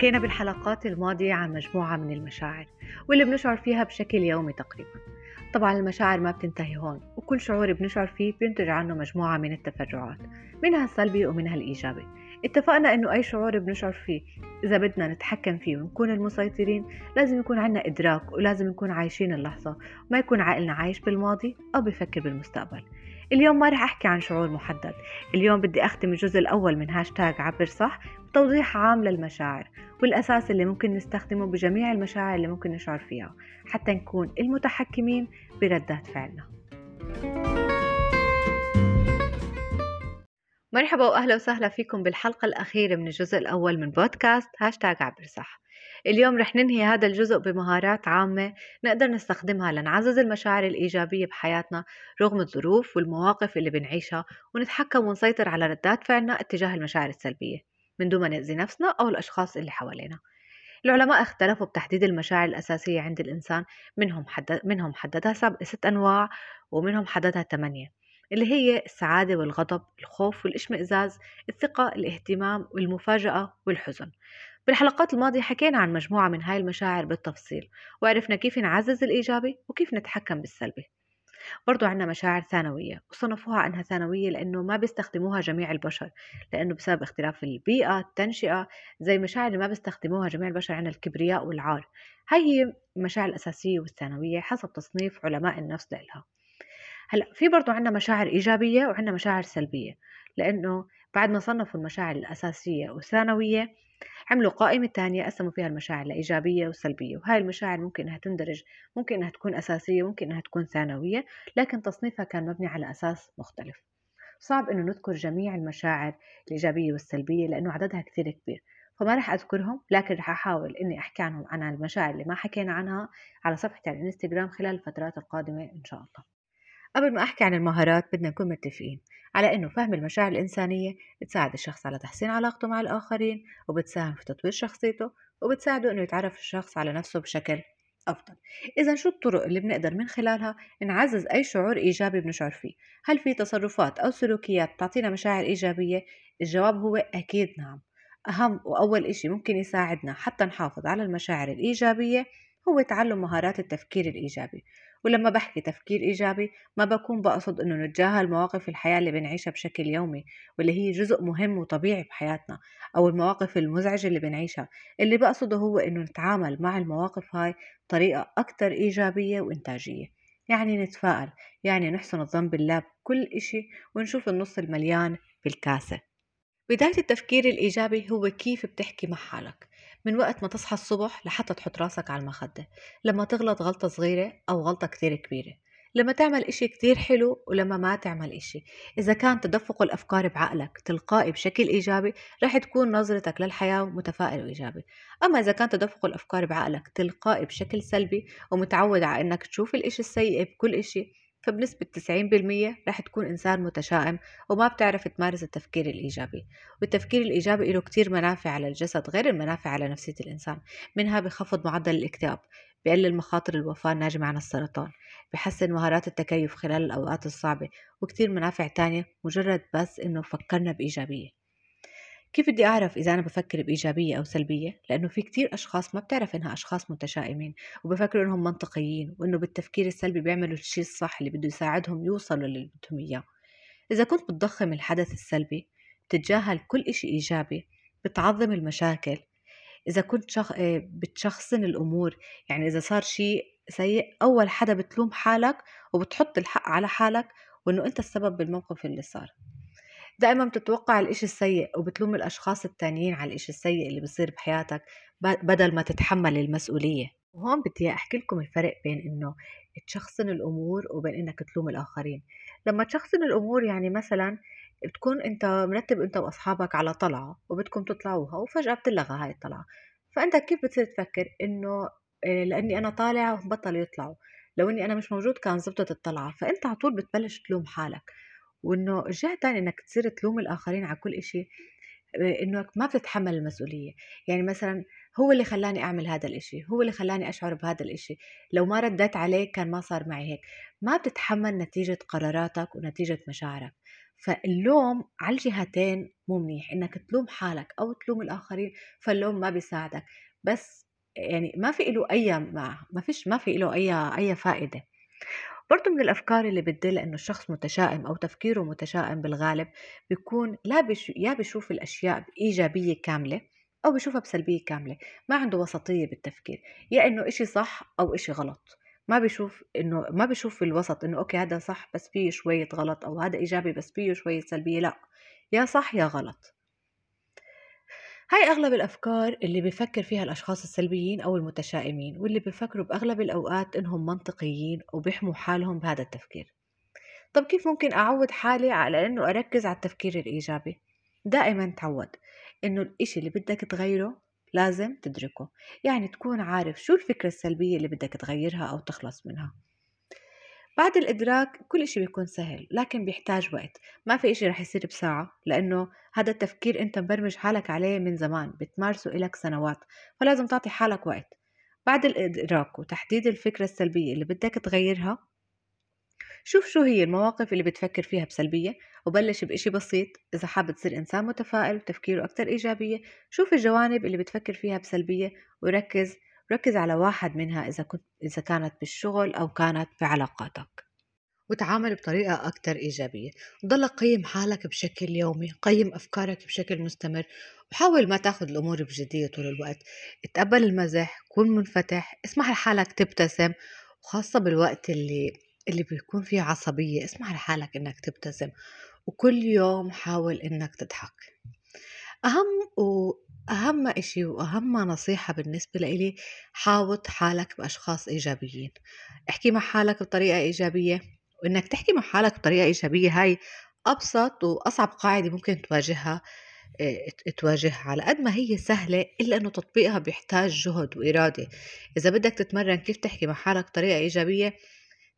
حكينا بالحلقات الماضية عن مجموعة من المشاعر واللي بنشعر فيها بشكل يومي تقريبا. طبعا المشاعر ما بتنتهي هون وكل شعور بنشعر فيه بينتج عنه مجموعة من التفرعات منها السلبي ومنها الإيجابي. اتفقنا إنه أي شعور بنشعر فيه إذا بدنا نتحكم فيه ونكون المسيطرين لازم يكون عندنا إدراك ولازم نكون عايشين اللحظة وما يكون عقلنا عايش بالماضي أو بفكر بالمستقبل. اليوم ما رح أحكي عن شعور محدد. اليوم بدي أختم الجزء الأول من هاشتاج عبر صح بتوضيح عام للمشاعر والأساس اللي ممكن نستخدمه بجميع المشاعر اللي ممكن نشعر فيها حتى نكون المتحكمين بردات فعلنا. مرحبا وأهلا وسهلا فيكم بالحلقة الأخيرة من الجزء الأول من بودكاست هاشتاج عبر صح. اليوم رح ننهي هذا الجزء بمهارات عامة نقدر نستخدمها لنعزز المشاعر الإيجابية بحياتنا رغم الظروف والمواقف اللي بنعيشها ونتحكم ونسيطر على ردات فعلنا اتجاه المشاعر السلبية من دون ما نأذي نفسنا أو الأشخاص اللي حوالينا. العلماء اختلفوا بتحديد المشاعر الأساسية عند الإنسان منهم حدد منهم حددها ست أنواع ومنهم حددها ثمانية اللي هي السعادة والغضب الخوف والإشمئزاز الثقة الاهتمام والمفاجأة والحزن. بالحلقات الماضية حكينا عن مجموعة من هاي المشاعر بالتفصيل وعرفنا كيف نعزز الإيجابي وكيف نتحكم بالسلبي. برضو عندنا مشاعر ثانوية وصنفوها أنها ثانوية لأنه ما بيستخدموها جميع البشر لأنه بسبب اختلاف البيئة التنشئة زي المشاعر اللي ما بيستخدموها جميع البشر عندنا الكبرياء والعار. هاي هي المشاعر الأساسية والثانوية حسب تصنيف علماء النفس لإلها. هلأ في برضو عندنا مشاعر إيجابية وعندنا مشاعر سلبية لأنه بعد ما صنفوا المشاعر الأساسية والثانوية عملوا قائمة تانية قسموا فيها المشاعر لإيجابية وسلبية وهاي المشاعر ممكن إنها تندرج ممكن إنها تكون أساسية ممكن إنها تكون ثانوية لكن تصنيفها كان مبني على أساس مختلف. صعب إنه نذكر جميع المشاعر الإيجابية والسلبية لأنه عددها كثير كبير فما رح أذكرهم لكن رح أحاول إني أحكي عنهم عن المشاعر اللي ما حكينا عنها على صفحتي على الإنستغرام خلال الفترات القادمة إن شاء الله. قبل ما أحكي عن المهارات بدنا نكون متفقين على أنه فهم المشاعر الإنسانية بتساعد الشخص على تحسين علاقته مع الآخرين وبتساهم في تطوير شخصيته وبتساعده أنه يتعرف الشخص على نفسه بشكل أفضل. إذا شو الطرق اللي بنقدر من خلالها نعزز أي شعور إيجابي بنشعر فيه؟ هل في تصرفات أو سلوكيات تعطينا مشاعر إيجابية؟ الجواب هو أكيد نعم. أهم وأول إشي ممكن يساعدنا حتى نحافظ على المشاعر الإيجابية هو تعلم مهارات التفكير الإيجابي. ولما بحكي تفكير إيجابي ما بكون بقصد إنه نتجاهل مواقف الحياة اللي بنعيشها بشكل يومي واللي هي جزء مهم وطبيعي بحياتنا أو المواقف المزعجة اللي بنعيشها. اللي بقصده هو إنه نتعامل مع المواقف هاي بطريقة أكثر إيجابية وإنتاجية. يعني نتفائل يعني نحسن الظن بالله بكل إشي ونشوف النص المليان بالكاسة. بداية التفكير الإيجابي هو كيف بتحكي مع حالك. من وقت ما تصحى الصبح لحتى تحط راسك على المخدة لما تغلط غلطة صغيرة أو غلطة كتير كبيرة لما تعمل إشي كتير حلو ولما ما تعمل إشي. إذا كان تدفق الأفكار بعقلك تلقائي بشكل إيجابي رح تكون نظرتك للحياة متفائل وإيجابي أما إذا كان تدفق الأفكار بعقلك تلقائي بشكل سلبي ومتعود على إنك تشوف الإشي السيء بكل إشي فبنسبة 90% رح تكون إنسان متشائم وما بتعرف تمارس التفكير الإيجابي والتفكير الإيجابي له كتير منافع على الجسد غير المنافع على نفسية الإنسان منها بخفض معدل الاكتئاب بقلل مخاطر الوفاة الناجمة عن السرطان بحسن مهارات التكيف خلال الأوقات الصعبة وكتير منافع تانية مجرد بس إنه فكرنا بإيجابية. كيف بدي أعرف إذا أنا بفكر بإيجابية أو سلبية؟ لأنه في كتير أشخاص ما بتعرف إنها أشخاص متشائمين وبفكروا إنهم منطقيين وإنه بالتفكير السلبي بيعملوا الشيء الصح اللي بده يساعدهم يوصلوا للي بدهم إياه. إذا كنت بتضخم الحدث السلبي بتتجاهل كل إشي إيجابي بتعظم المشاكل. إذا كنت شخ... آه، بتشخصن الأمور يعني إذا صار شيء سيء أول حدا بتلوم حالك وبتحط الحق على حالك وإنه أنت السبب بالموقف اللي صار. دائما بتتوقع الإشي السيء وبتلوم الأشخاص التانيين على الإشي السيء اللي بصير بحياتك بدل ما تتحمل المسؤولية. وهون بدي أحكي لكم الفرق بين إنه تشخصن الأمور وبين إنك تلوم الآخرين. لما تشخصن الأمور يعني مثلا بتكون أنت مرتب أنت وأصحابك على طلعة وبدكم تطلعوها وفجأة بتلغى هاي الطلعة. فأنت كيف بتصير تفكر إنه آه، لأني أنا طالعة وبطلوا يطلعوا. لو إني أنا مش موجود كان زبطت الطلعة. فأنت على طول بتبلش تلوم حالك. وإنه الجهة التانية إنك تصير تلوم الآخرين على كل إشي آه، إنك ما بتتحمل المسؤولية. يعني مثلا هو اللي خلاني أعمل هذا الإشي هو اللي خلاني أشعر بهذا الإشي. لو ما رديت عليه كان ما صار معي هيك. ما بتتحمل نتيجة قراراتك ونتيجة مشاعرك. فاللوم على الجهتين مو منيح. إنك تلوم حالك أو تلوم الآخرين فاللوم ما بيساعدك. بس يعني ما في له أي ما, ما فيش ما في له أي أي فائدة. برضو من الأفكار اللي بتدل إنه الشخص متشائم أو تفكيره متشائم بالغالب بيكون لا بش... يا بيشوف الأشياء بإيجابية كاملة أو بيشوفها بسلبية كاملة ما عنده وسطية بالتفكير يا إنه إشي صح أو إشي غلط ما بيشوف إنه ما بيشوف في الوسط إنه أوكي هذا صح بس فيه شوية غلط أو هذا إيجابي بس فيه شوية سلبية لا يا صح يا غلط. هاي أغلب الأفكار اللي بيفكر فيها الأشخاص السلبيين أو المتشائمين واللي بيفكروا بأغلب الأوقات إنهم منطقيين وبيحموا حالهم بهذا التفكير طب كيف ممكن أعود حالي على إنه أركز على التفكير الإيجابي؟ دائما تعود إنه الإشي اللي بدك تغيره لازم تدركه يعني تكون عارف شو الفكرة السلبية اللي بدك تغيرها أو تخلص منها بعد الإدراك كل إشي بيكون سهل لكن بيحتاج وقت. ما في إشي رح يصير بساعة لأنه هذا التفكير أنت مبرمج حالك عليه من زمان بتمارسه إلك سنوات فلازم تعطي حالك وقت. بعد الإدراك وتحديد الفكرة السلبية اللي بدك تغيرها شوف شو هي المواقف اللي بتفكر فيها بسلبية وبلش بإشي بسيط. إذا حابب تصير إنسان متفائل وتفكيره أكثر إيجابية شوف الجوانب اللي بتفكر فيها بسلبية وركز ركز على واحد منها إذا كنت إذا كانت بالشغل أو كانت بعلاقاتك وتعامل بطريقة أكثر إيجابية. ضلك قيم حالك بشكل يومي قيم أفكارك بشكل مستمر وحاول ما تأخذ الأمور بجدية طول الوقت. اتقبل المزح كون منفتح اسمح لحالك تبتسم وخاصة بالوقت اللي اللي بيكون فيه عصبية اسمح لحالك إنك تبتسم. وكل يوم حاول إنك تضحك. أهم وأهم إشي وأهم نصيحة بالنسبة لإلي حاوط حالك بأشخاص إيجابيين. احكي مع حالك بطريقة إيجابية وإنك تحكي مع حالك بطريقة إيجابية هاي أبسط وأصعب قاعدة ممكن تواجهها آه، تواجهها على قد ما هي سهلة إلا أنه تطبيقها بيحتاج جهد وإرادة. إذا بدك تتمرن كيف تحكي مع حالك بطريقة إيجابية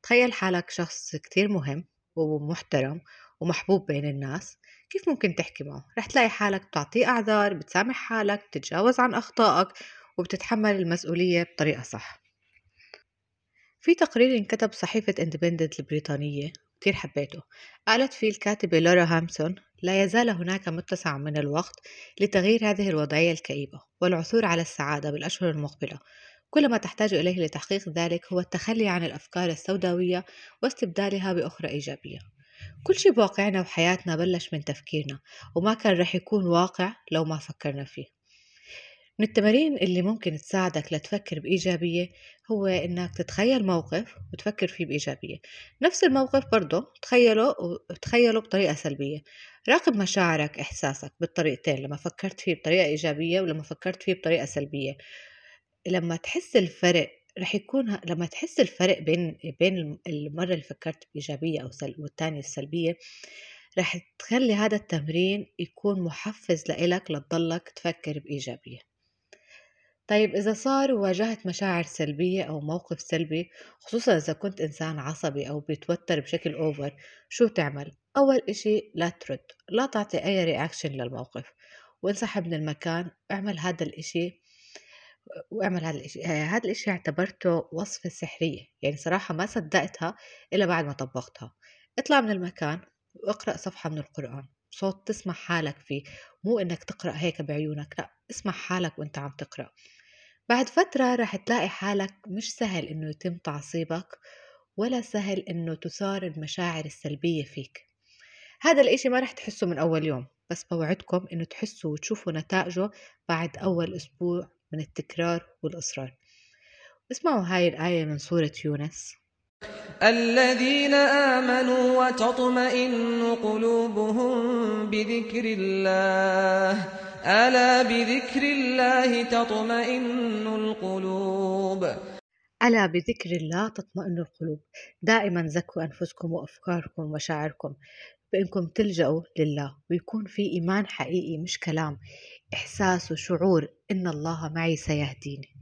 تخيل حالك شخص كتير مهم ومحترم ومحبوب بين الناس. كيف ممكن تحكي معه؟ رح تلاقي حالك بتعطيه أعذار بتسامح حالك بتتجاوز عن أخطائك وبتتحمل المسؤولية بطريقة صح. في تقرير انكتب بصحيفة اندبندنت البريطانية كتير حبيته. قالت فيه الكاتبة لورا هامسون لا يزال هناك متسع من الوقت لتغيير هذه الوضعية الكئيبة والعثور على السعادة بالأشهر المقبلة. كل ما تحتاج إليه لتحقيق ذلك هو التخلي عن الأفكار السوداوية واستبدالها بأخرى إيجابية. كل شي بواقعنا وحياتنا بلش من تفكيرنا وما كان رح يكون واقع لو ما فكرنا فيه. من التمارين اللي ممكن تساعدك لتفكر بإيجابية هو إنك تتخيل موقف وتفكر فيه بإيجابية. نفس الموقف برضه تخيله وتخيله بطريقة سلبية. راقب مشاعرك إحساسك بالطريقتين لما فكرت فيه بطريقة إيجابية ولما فكرت فيه بطريقة سلبية. لما تحس الفرق رح يكون لما تحس الفرق بين بين المرة اللي فكرت بإيجابية أو سل... والتانية السلبية رح تخلي هذا التمرين يكون محفز لإلك لتضلك تفكر بإيجابية طيب إذا صار وواجهت مشاعر سلبية أو موقف سلبي خصوصا إذا كنت إنسان عصبي أو بيتوتر بشكل أوفر شو تعمل؟ أول إشي لا ترد لا تعطي أي رياكشن للموقف وانسحب من المكان اعمل هذا الإشي واعمل هذا الإشي. آه، هذا الإشي اعتبرته وصفة سحرية. يعني صراحة ما صدقتها إلا بعد ما طبقتها. اطلع من المكان واقرأ صفحة من القرآن. صوت تسمع حالك فيه. مو إنك تقرأ هيك بعيونك لا اسمع حالك وإنت عم تقرأ. بعد فترة رح تلاقي حالك مش سهل إنه يتم تعصيبك ولا سهل إنه تثار المشاعر السلبية فيك. هذا الإشي ما رح تحسه من أول يوم. بس بوعدكم إنه تحسوا وتشوفوا نتائجه بعد أول أسبوع من التكرار والإصرار. اسمعوا هاي الآية من سورة يونس. الذين آمنوا وتطمئن قلوبهم بذكر الله. ألا بذكر الله تطمئن القلوب؟ ألا بذكر الله تطمئن القلوب. دائما زكوا أنفسكم وأفكاركم ومشاعركم بأنكم تلجأوا لله ويكون في إيمان حقيقي مش كلام. إحساس وشعور إن الله معي سيهديني.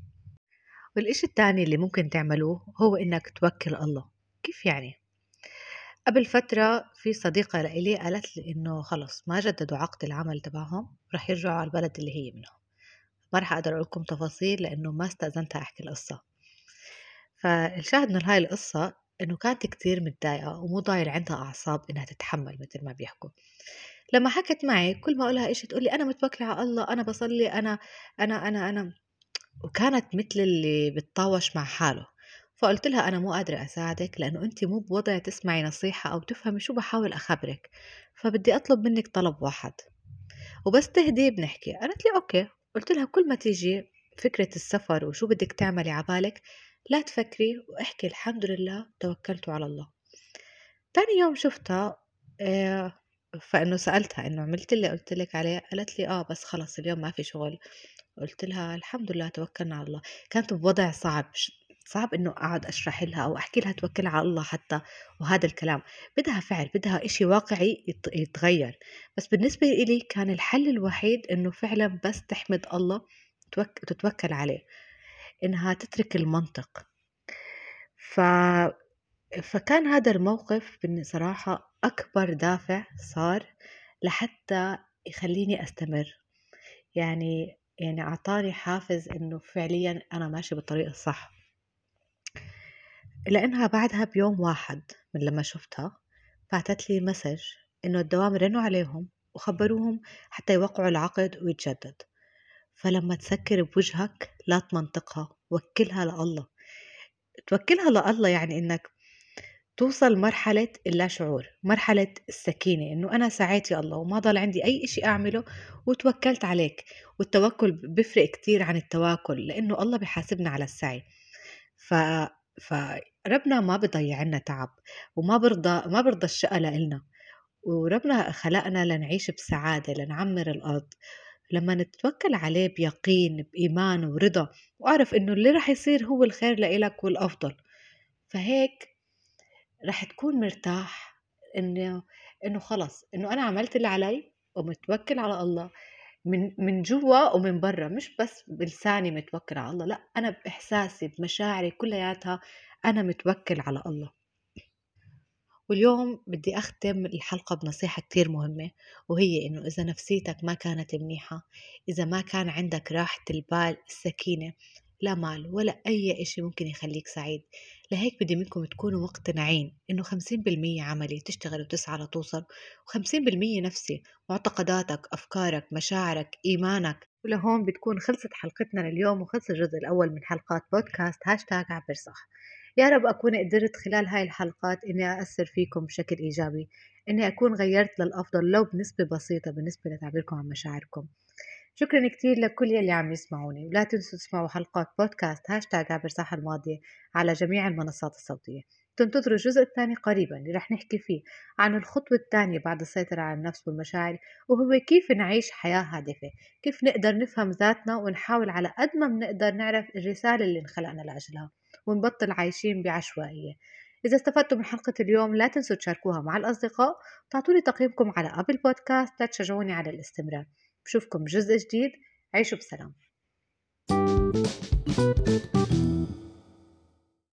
والإشي الثاني اللي ممكن تعملوه هو إنك توكل الله. كيف يعني؟ قبل فترة في صديقة لإلي قالت لي إنه خلص ما جددوا عقد العمل تبعهم رح يرجعوا على البلد اللي هي منهم ما رح أقدر أقول لكم تفاصيل لأنه ما استأذنتها أحكي القصة. فالشاهد من هاي القصة إنه كانت كتير متضايقة ومو ضايل عندها أعصاب إنها تتحمل مثل ما بيحكوا. لما حكت معي كل ما أقولها إشي تقولي أنا متوكلة على الله أنا بصلي أنا أنا أنا أنا. وكانت مثل اللي بتطاوش مع حاله. فقلت لها أنا مو قادرة أساعدك لأنه أنت مو بوضع تسمعي نصيحة أو تفهمي شو بحاول أخبرك. فبدي أطلب منك طلب واحد. وبس تهدي بنحكي. قالت لي أوكي. قلت لها كل ما تيجي فكرة السفر وشو بدك تعملي عبالك لا تفكري واحكي الحمد لله توكلت على الله. تاني يوم شفتها آه، فإنه سألتها إنه عملت اللي قلت لك عليه قالت لي آه بس خلص اليوم ما في شغل. قلت لها الحمد لله توكلنا على الله. كانت بوضع صعب صعب إنه أقعد أشرح لها أو أحكي لها توكل على الله حتى وهذا الكلام. بدها فعل بدها إشي واقعي يتغير. بس بالنسبة لي كان الحل الوحيد إنه فعلا بس تحمد الله تتوكل عليه. إنها تترك المنطق. ف فكان هذا الموقف صراحة أكبر دافع صار لحتى يخليني أستمر. يعني يعني أعطاني حافز إنه فعليا أنا ماشي بالطريق الصح. لأنها بعدها بيوم واحد من لما شفتها بعتت لي مسج إنه الدوام رنوا عليهم وخبروهم حتى يوقعوا العقد ويتجدد. فلما تسكر بوجهك لا تمنطقها وكلها لله. توكلها لله يعني إنك توصل مرحلة اللا شعور مرحلة السكينة إنه أنا سعيت يا الله وما ضل عندي أي إشي أعمله وتوكلت عليك. والتوكل بيفرق كتير عن التواكل لأنه الله بحاسبنا على السعي. ف... فربنا ما بضيع لنا تعب وما برضى ما برضى الشقى لإلنا. وربنا خلقنا لنعيش بسعادة لنعمر الأرض. لما نتوكل عليه بيقين بإيمان ورضا وأعرف إنه اللي رح يصير هو الخير لإلك والأفضل. فهيك رح تكون مرتاح إنه إنه خلص إنه أنا عملت اللي علي ومتوكل على الله من من جوا ومن برا مش بس بلساني متوكل على الله لا أنا بإحساسي بمشاعري كلياتها أنا متوكل على الله. واليوم بدي أختم الحلقة بنصيحة كتير مهمة وهي إنه إذا نفسيتك ما كانت منيحة إذا ما كان عندك راحة البال السكينة لا مال ولا أي إشي ممكن يخليك سعيد. لهيك بدي منكم تكونوا مقتنعين إنه خمسين بالمية عملي تشتغل وتسعى لتوصل وخمسين بالمية نفسي معتقداتك أفكارك مشاعرك إيمانك ولهون بتكون خلصت حلقتنا لليوم وخلص الجزء الأول من حلقات بودكاست هاشتاج عبر صح يا رب أكون قدرت خلال هاي الحلقات إني أأثر فيكم بشكل إيجابي إني أكون غيرت للأفضل لو بنسبة بسيطة بالنسبة لتعبيركم عن مشاعركم. شكرا كتير لكل يلي عم يسمعوني ولا تنسوا تسمعوا حلقات بودكاست هاشتاج عبر ساحة الماضية على جميع المنصات الصوتية. تنتظروا الجزء الثاني قريبا اللي رح نحكي فيه عن الخطوة الثانية بعد السيطرة على النفس والمشاعر وهو كيف نعيش حياة هادفة. كيف نقدر نفهم ذاتنا ونحاول على قد ما بنقدر نعرف الرسالة اللي انخلقنا لأجلها ونبطل عايشين بعشوائية. إذا استفدتوا من حلقة اليوم لا تنسوا تشاركوها مع الأصدقاء وتعطوني تقييمكم على أبل بودكاست لتشجعوني على الاستمرار بشوفكم جزء جديد. عيشوا بسلام.